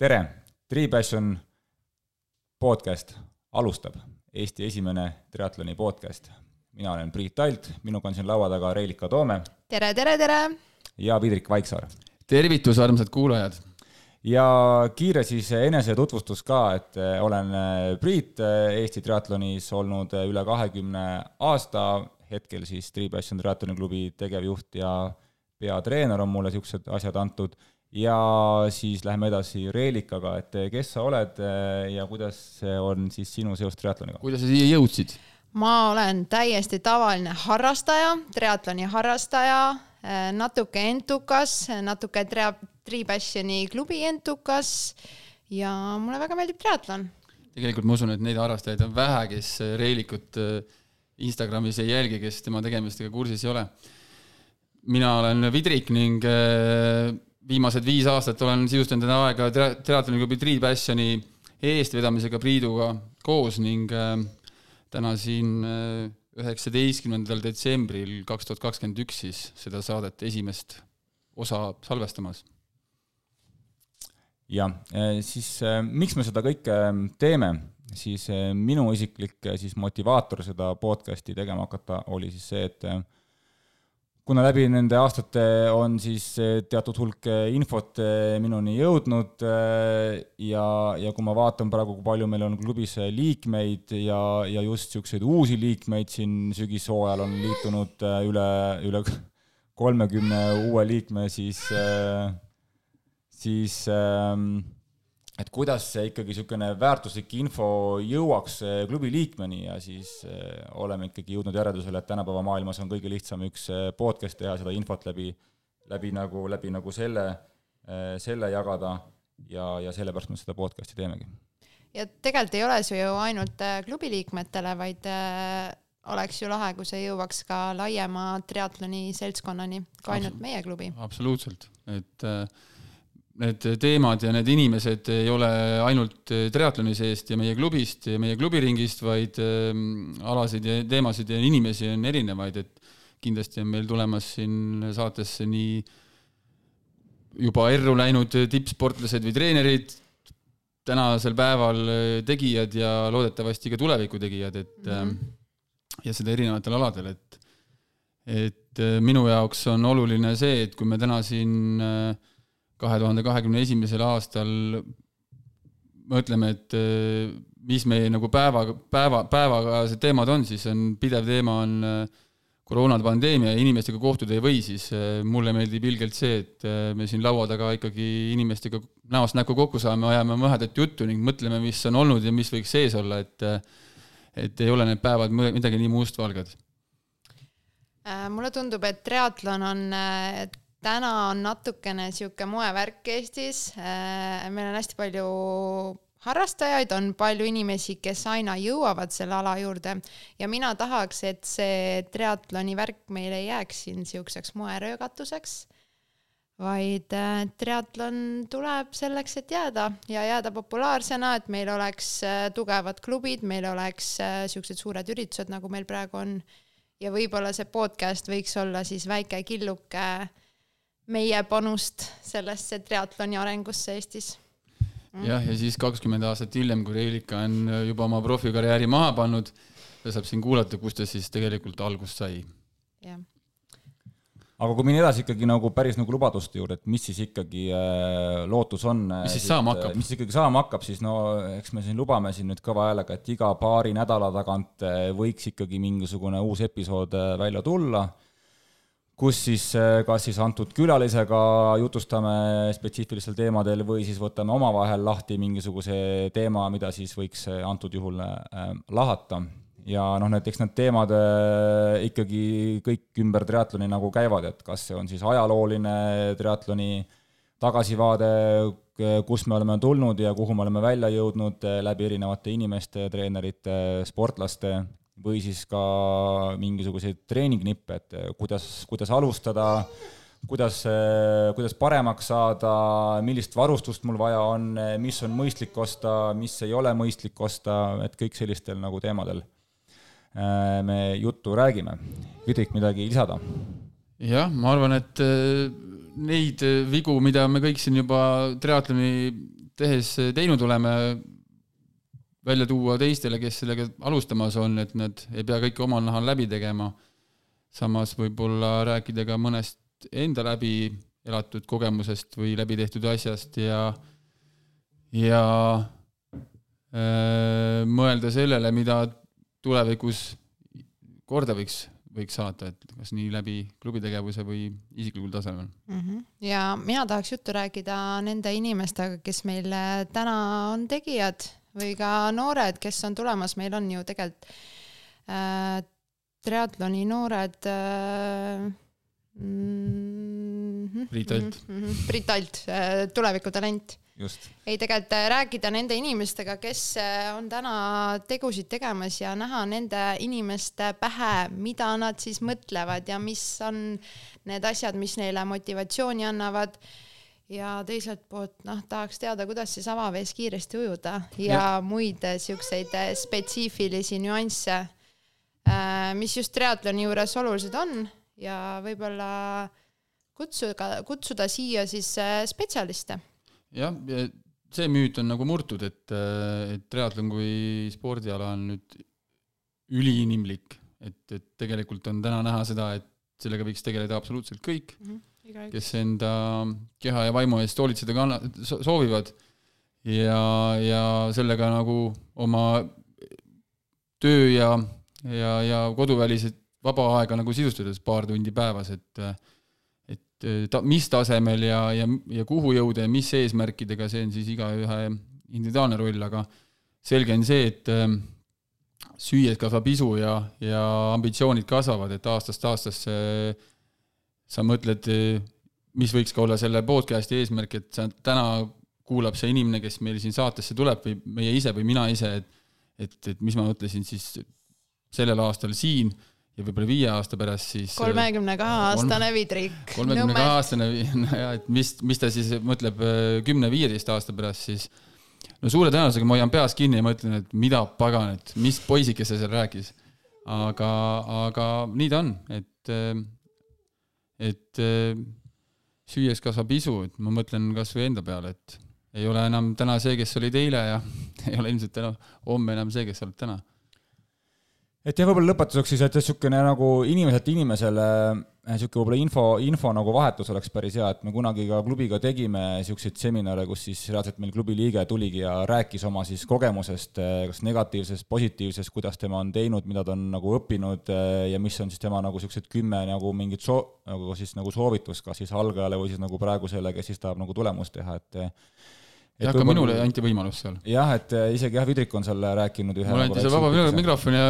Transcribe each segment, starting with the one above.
tere, Tripassion podcast alustab, Eesti esimene triatloni podcast. mina olen Priit Alt, minuga on siin laua taga Reelika Toome. tere, tere, tere! ja Vidrik Vaiksaar. tervitus, armsad kuulajad! ja kiire siis enesetutvustus ka, et olen Priit, Eesti triatlonis olnud üle kahekümne aasta, hetkel siis Tripassion triatloni klubi tegevjuht ja peatreener on mulle niisugused asjad antud ja siis läheme edasi Reelikaga, et kes sa oled ja kuidas on siis sinu seos triatloniga? kuidas sa siia jõudsid? ma olen täiesti tavaline harrastaja, triatloni harrastaja, natuke entukas, natuke tria-, Tripassioni klubi entukas ja mulle väga meeldib triatlon. tegelikult ma usun, et neid harrastajaid on vähe, kes Reelikut Instagramis ei jälgi, kes tema tegemistega kursis ei ole. mina olen Vidrik ning viimased viis aastat olen sisustanud enda aega triatloniklubi Triid Passioni eestvedamisega Priiduga koos ning äh, täna siin äh, üheksateistkümnendal detsembril kaks tuhat kakskümmend üks siis seda saadet esimest osa salvestamas. jah, siis äh, miks me seda kõike teeme, siis minu isiklik siis motivaator seda podcast'i tegema hakata oli siis see, et kuna läbi nende aastate on siis teatud hulk infot eh, minuni jõudnud eh, ja, ja kui ma vaatan praegu, kui palju meil on klubis liikmeid ja, ja just niisuguseid uusi liikmeid siin sügishooajal on liitunud eh, üle, üle kolmekümne uue liikme, siis, siis ähm, et kuidas see ikkagi niisugune väärtuslik info jõuaks eh, klubi liikmeni ja siis eh, oleme ikkagi jõudnud järeldusele, et tänapäeva maailmas on kõige lihtsam üks eh, podcast teha, seda infot läbi, läbi nagu, läbi nagu selle, selle jagada ja, ja sellepärast me seda podcast'i teemegi. ja tegelikult ei ole see ju ainult klubi liikmetele, vaid oleks ju lahe, kui see jõuaks ka laiema triatloni seltskonnani, kui ainult meie klubi. absoluutselt, et äh, need teemad ja need inimesed ei ole ainult triatloni seest ja meie klubist ja meie klubiringist, vaid ähm, alasid ja teemasid ja inimesi on erinevaid, et kindlasti on meil tulemas siin saatesse nii juba erru läinud tippsportlased või treenerid, tänasel päeval tegijad ja loodetavasti ka tuleviku tegijad, et mm -hmm. ja seda erinevatel aladel, et et äh, minu jaoks on oluline see, et kui me täna siin äh, kahe tuhande kahekümne esimesel aastal mõtleme, et eh, mis meie nagu päeva, päeva, päevakajased teemad on, siis on pidev teema on eh, koroonapandeemia inimestega kohtuda ei või, siis eh, mulle meeldib ilgelt see, et me siin laua taga ikkagi inimestega näost näkku kokku saame, ajame mõhedat juttu ning mõtleme, mis on olnud ja mis võiks sees olla, et et ei ole need päevad midagi nii mustvalged. Äh, mulle tundub, et triatlon on täna on natukene sihuke moevärk Eestis. Äh, meil on hästi palju harrastajaid, on palju inimesi, kes aina jõuavad selle ala juurde ja mina tahaks, et see triatloni värk meil ei jääks siin siukseks moeröögatuseks, vaid äh, triatlon tuleb selleks, et jääda ja jääda populaarsena, et meil oleks äh, tugevad klubid, meil oleks siuksed suured üritused, nagu meil praegu on. ja võib-olla see podcast võiks olla siis väike killuke meie panust sellesse triatloni arengusse Eestis mm.. jah, ja siis kakskümmend aastat hiljem, kui Reelika on juba oma profikarjääri maha pannud, ta saab siin kuulata, kust ta siis tegelikult algust sai. jah aga kui minna edasi ikkagi nagu päris nagu lubaduste juurde, et mis siis ikkagi äh, lootus on. mis siis saama hakkab? mis ikkagi saama hakkab, siis no eks me siin lubame siin nüüd kõva häälega, et iga paari nädala tagant äh, võiks ikkagi mingisugune uus episood äh, välja tulla kus siis eh, kas siis antud külalisega jutustame spetsiifilistel teemadel või siis võtame omavahel lahti mingisuguse teema, mida siis võiks eh, antud juhul eh, lahata. ja noh, näiteks need teemad ikkagi kõik ümber triatloni nagu käivad, et kas see on siis ajalooline triatloni tagasivaade, kust me oleme tulnud ja kuhu me oleme välja jõudnud läbi erinevate inimeste, treenerite, sportlaste või siis ka mingisuguseid treeningnippe, et kuidas, kuidas alustada, kuidas, kuidas paremaks saada, millist varustust mul vaja on, mis on mõistlik osta, mis ei ole mõistlik osta, et kõik sellistel nagu teemadel me juttu räägime. Vidrik, midagi lisada? jah, ma arvan, et neid vigu, mida me kõik siin juba triatloni tehes teinud oleme, välja tuua teistele, kes sellega alustamas on, et nad ei pea kõike omal nahal läbi tegema. samas võib-olla rääkida ka mõnest enda läbi elatud kogemusest või läbi tehtud asjast ja, ja äh, mõelda sellele, mida tulevikus korda võiks võiks saata, et kas nii läbi klubi tegevuse või isiklikul tasemel mm. -hmm. ja mina tahaks juttu rääkida nende inimestega, kes meil täna on tegijad või ka noored, kes on tulemas, meil on ju tegelikult äh, triatloni noored äh, mm -hmm, Priit Alt mm. -hmm, Priit Alt äh,, tulevikutalent ei, tegelikult äh, rääkida nende inimestega, kes äh, on täna tegusid tegemas ja näha nende inimeste pähe, mida nad siis mõtlevad ja mis on need asjad, mis neile motivatsiooni annavad. Ja teiselt poolt noh, tahaks teada, kuidas siis avavees kiiresti ujuda ja, ja. muid äh, siukseid spetsiifilisi nüansse, mis just triatloni juures olulised on. Ja võib-olla kutsuda, kutsuda siia siis spetsialiste. Jah, see müüt on nagu murtud, et, et triatlon kui spordiala on nüüd üliinimlik, et, et tegelikult on täna näha seda, et sellega võiks tegeleda absoluutselt kõik. Mm, -hmm, kes enda keha ja vaimu eest hoolitseda kanna-, soovivad. Ja, ja sellega nagu oma töö ja, ja, ja koduvälised vaba aega nagu sisustades paar tundi päevas, et Äh, ta, mis tasemel ja, ja, ja kuhu jõuda ja mis eesmärkidega, see on siis igaühe individuaalne roll, aga selge on see, et äh, süües kasvab isu ja, ja ambitsioonid kasvavad, et aastast aastasse sa mõtled, mis võiks ka olla selle podcast'i eesmärk, et sa täna kuulab see inimene, kes meil siin saatesse tuleb või meie ise või mina ise, et et, et mis ma mõtlesin siis sellel aastal siin ja võib-olla viie aasta pärast siis äh, kolmekümne kahe aastane Vidrik. kolmekümne kahe aastane, nojah, et mis, mis ta siis mõtleb äh, kümne-viieteist aasta pärast siis no suure tõenäosusega ma hoian peas kinni ja mõtlen, et mida pagan, et mis poisike see seal rääkis. aga, aga nii ta on, et, äh, et süües kasvab isu, et ma mõtlen kasvõi enda peale, et ei ole enam täna see, kes olid eile ja ei ole ilmselt täna, homme enam see, kes sa oled täna et jah, võib-olla lõpetuseks siis, et niisugune nagu inimeselt inimesele niisugune võib-olla info, info nagu vahetus oleks päris hea, et me kunagi ka klubiga tegime niisuguseid seminare, kus siis reaalselt meil klubi liige tuligi ja rääkis oma siis kogemusest, kas negatiivsest, positiivsest, kuidas tema on teinud, mida ta on nagu õppinud ja mis on siis tema nagu niisugused kümme nagu mingit soo-, nagu siis nagu soovitust, kas siis algajale või siis nagu praegusele, kes siis tahab nagu tulemust teha, et jah, ka minule anti võimalus seal. jah, et äh, isegi jah, Vidrik on seal rääkinud ühe mulle anti seal vaba mikrofon ja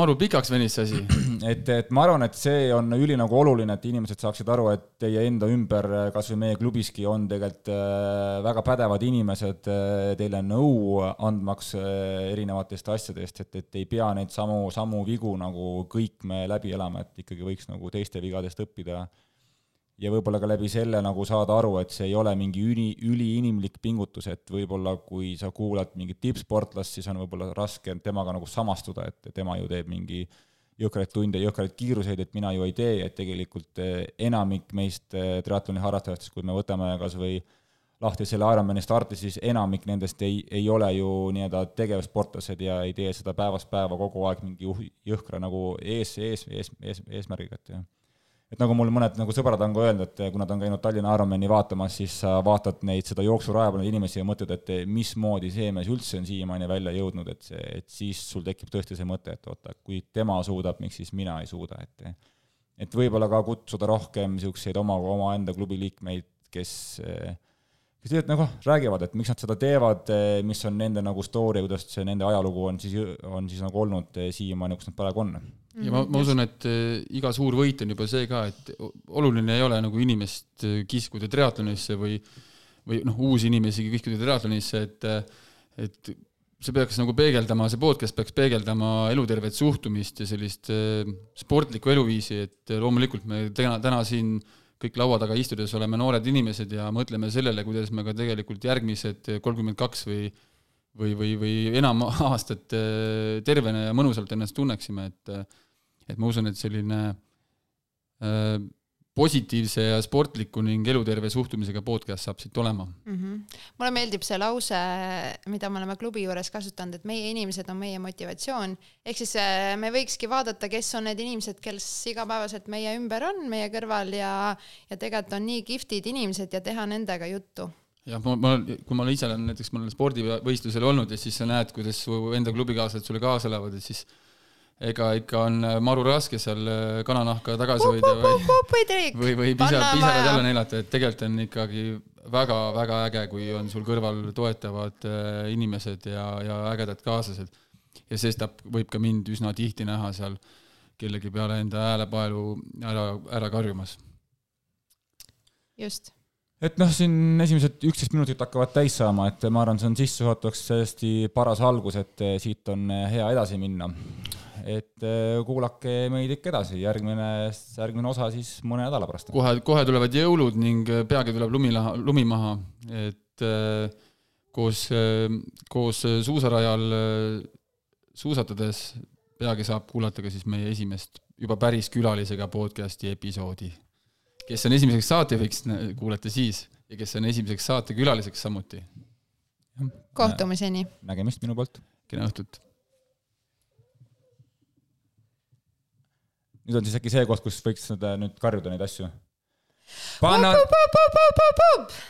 maru pikaks venis see asi. et, et ma arvan, et see on üli nagu oluline, et inimesed saaksid aru, et teie enda ümber, äh, kas või meie klubiski on tegelikult äh, väga pädevad inimesed teile nõu andmaks erinevatest asjadest, et, et ei pea neid samu, samu vigu nagu kõik me läbi elama, et ikkagi võiks nagu teiste vigadest õppida ja võib-olla ka läbi selle nagu saada aru, et see ei ole mingi üli, üliinimlik pingutus, et võib-olla kui sa kuulad mingit tippsportlast, siis on võib-olla raske temaga nagu samastuda, et tema ju teeb mingi jõhkraid tunde, jõhkraid kiiruseid, et mina ju ei tee, et tegelikult eh, enamik meist eh, triatloni harrastajatest, kui me võtame kas või lahti selle Ironmani starti, siis enamik nendest ei, ei ole ju nii-öelda tegevsportlased ja ei tee seda päevast päeva kogu aeg mingi jõhkra nagu ees, ees, ees, ees, eesmärgiga, et jah et nagu mul mõned nagu sõbrad on ka öelnud, et kui nad on käinud Tallinna Ironmani vaatamas, siis sa vaatad neid, seda jooksuraja peal inimesi ja mõtled, et mismoodi see mees üldse on siiamaani välja jõudnud, et see, et siis sul tekib tõesti see mõte, et oota, kui tema suudab, miks siis mina ei suuda, et et võib-olla ka kutsuda rohkem niisuguseid oma, omaenda klubi liikmeid, kes kes tegelikult nagu räägivad, et miks nad seda teevad, mis on nende nagu story, kuidas see nende ajalugu on siis, on siis nagu olnud siiamaani, kus nad praegu on. Ja ma, ma mhm, usun, et äh, iga suur võit on juba see ka, et oluline ei ole nagu inimest äh, kiskuda triatlonisse või, või noh, uusi inimesi kiskuda triatlonisse, et, äh, et see peaks nagu peegeldama, see podcast peaks peegeldama elutervet suhtumist ja sellist sportlikku eluviisi, et loomulikult me täna, täna siin kõik laua taga istudes oleme noored inimesed ja mõtleme sellele, kuidas me ka tegelikult järgmised kolmkümmend kaks või või, või, või enam aastat tervena ja mõnusalt ennast tunneksime, et et ma usun, et selline äh, positiivse ja sportliku ning eluterve suhtumisega podcast saab siit olema mm. -hmm. mulle meeldib see lause, mida me oleme klubi juures kasutanud, et meie inimesed on meie motivatsioon. ehk siis äh, me võikski vaadata, kes on need inimesed, kes igapäevaselt meie ümber on, meie kõrval ja, ja tegelikult on nii kihvtid inimesed ja teha nendega juttu jah, ma, ma, kui ma ise olen näiteks, ma olen spordivõistlusel olnud ja siis sa näed, kuidas su enda klubikaaslased sulle kaasa elavad ja siis ega ikka on äh, maru raske seal äh, kananahka tagasi hoida või, või, või pisa, pisarad jälle neelata, et tegelikult on ikkagi väga-väga äge, kui on sul kõrval toetavad äh, inimesed ja, ja ägedad kaaslased. ja sestap võib ka mind üsna tihti näha seal kellegi peale enda häälepaelu ära, ära karjumas. just et noh, siin esimesed üksteist minutit hakkavad täis saama, et ma arvan, see on sissejuhatuseks täiesti paras algus, et siit on hea edasi minna et äh, kuulake meid ikka edasi, järgmine, järgmine osa siis mõne nädala pärast. kohe, kohe tulevad jõulud ning äh, peagi tuleb lumi, lumi maha, et äh, koos, koos suusarajal suusatades peagi saab kuulata ka siis meie esimest juba päris külalisega podcasti episoodi. kes on esimeseks saatejuhiks, kuulete siis, ja kes on esimeseks saatekülaliseks samuti. kohtumiseni! nägemist minu poolt! kena õhtut! Nüüd on siis äkki see koht, kus võiks seda nüüd karjuda neid asju. panna.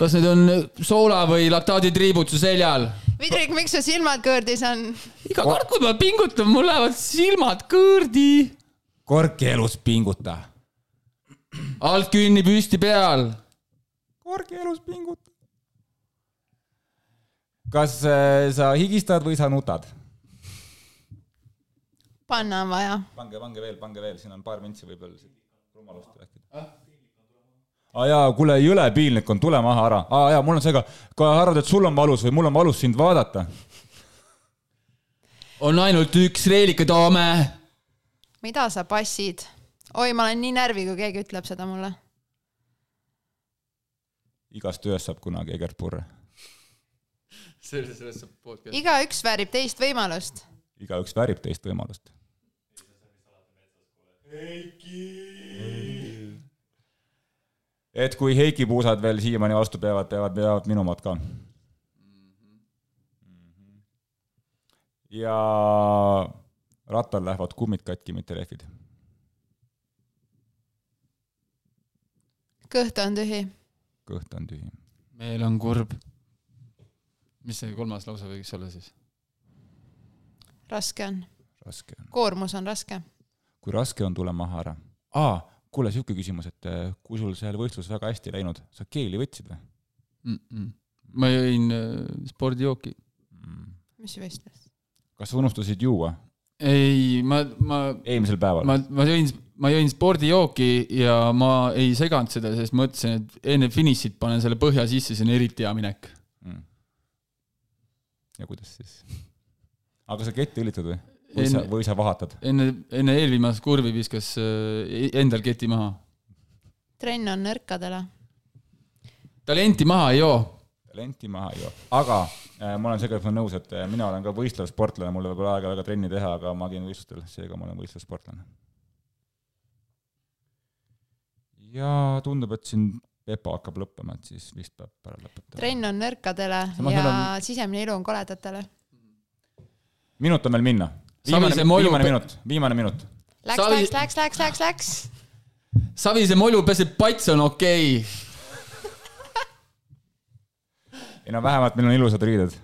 kas need on soola või laktaaditriibud su seljal? Vidrik, miks su silmad kõõrdis on? iga kord, kui ma pingutan, mul lähevad silmad kõõrdi. Korki elus pinguta. alt künni püsti peal. Korki elus pinguta. kas äh, sa higistad või sa nutad? Panna on vaja. pange, pange veel, pange veel, siin on paar mintsi võib-olla rumalust rääkida ah.. aa ah, jaa, kuule, jõle piinlik on, tule maha ära. aa ah, jaa, mul on see ka, kui arvad, et sul on valus või mul on valus sind vaadata. on ainult üks reelikadaame. mida sa passid? oi, ma olen nii närvi, kui keegi ütleb seda mulle. igast ööst saab kunagi Egert Purre. sellest, saab podcast. igaüks väärib teist võimalust. igaüks väärib teist võimalust Heiki. et kui Heiki puusad veel siiamaani vastu peavad, peavad, peavad minu omad ka. ja rattal lähevad kummid katki, mitte rehvid. kõht on tühi. kõht on tühi. meel on kurb. mis see kolmas lause võiks olla siis? raske on. raske on. koormus on raske kui raske on, tule maha ära. aa, kuule, sihuke küsimus, et eh, kui sul seal võistlus väga hästi ei läinud, sa keeli võtsid või mm? -mm. ma jõin äh, spordijooki mm.. mis võistlus? kas sa unustasid juua? ei, ma, ma. eelmisel päeval? ma, ma jõin, ma jõin spordijooki ja ma ei seganud seda, sest mõtlesin, et enne finišit panen selle põhja sisse, see on eriti hea minek mm.. ja kuidas siis? aga sa ketti õlitad või? Või sa, või sa vahatad? enne, enne eelviimast kurvi viskas äh, endal keti maha. trenn on nõrkadele. talenti maha ei joo. talenti maha ei joo, aga äh, ma olen sellega nõus, et äh, mina olen ka võistlev sportlane, mul võib olla aega väga trenni teha, aga ma käin võistlustel, seega ma olen võistlev sportlane. ja tundub, et siin EPO hakkab lõppema, et siis vist peab ära lõpetama. trenn on nõrkadele Samas ja on... sisemine elu on koledatele. minut on veel minna viimane, viimane minut, viimane minut. Läks Savi..., läks, läks, läks, läks, läks. Savise molju peseb pats on okei okay.. ei no vähemalt meil on ilusad riided.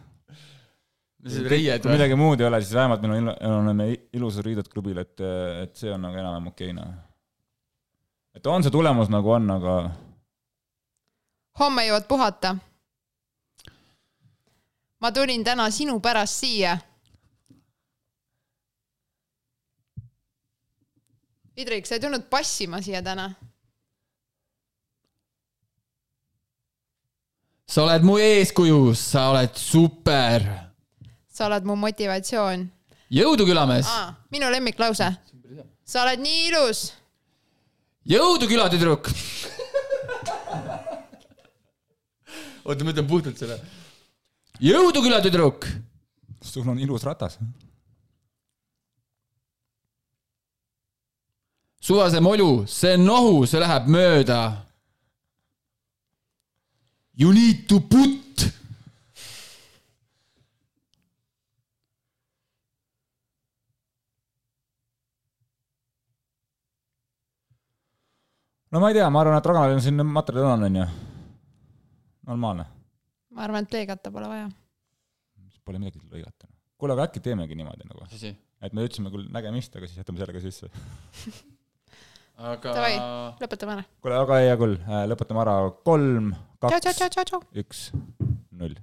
reied või? midagi muud ei ole, siis vähemalt meil on, on ilusad riided klubil, et, et see on nagu enam-vähem okei okay, noh. et on see tulemus nagu on, aga. homme jõuad puhata. ma tulin täna sinu pärast siia Idrik, sa ei tulnud passima siia täna. sa oled mu eeskuju, sa oled super. sa oled mu motivatsioon. jõudu, külamees. minu lemmiklause. sa oled nii ilus. jõudu, külatüdruk oota, ma ütlen puhtalt selle. jõudu, külatüdruk. sul on ilus ratas molju, see on nohu, see läheb mööda. You need to put. no ma ei tea, ma arvan, et Ragnaril on siin materjali on, onju. normaalne, ma arvan, et lõigata pole vaja. pole midagi lõigata. kuule, aga äkki teemegi niimoodi nagu, et me ütlesime küll nägemist, aga siis jätame selle ka sisse. aga Davai. lõpetame ära. kuule, aga hea küll, lõpetame ära, kolm, kaks üks, null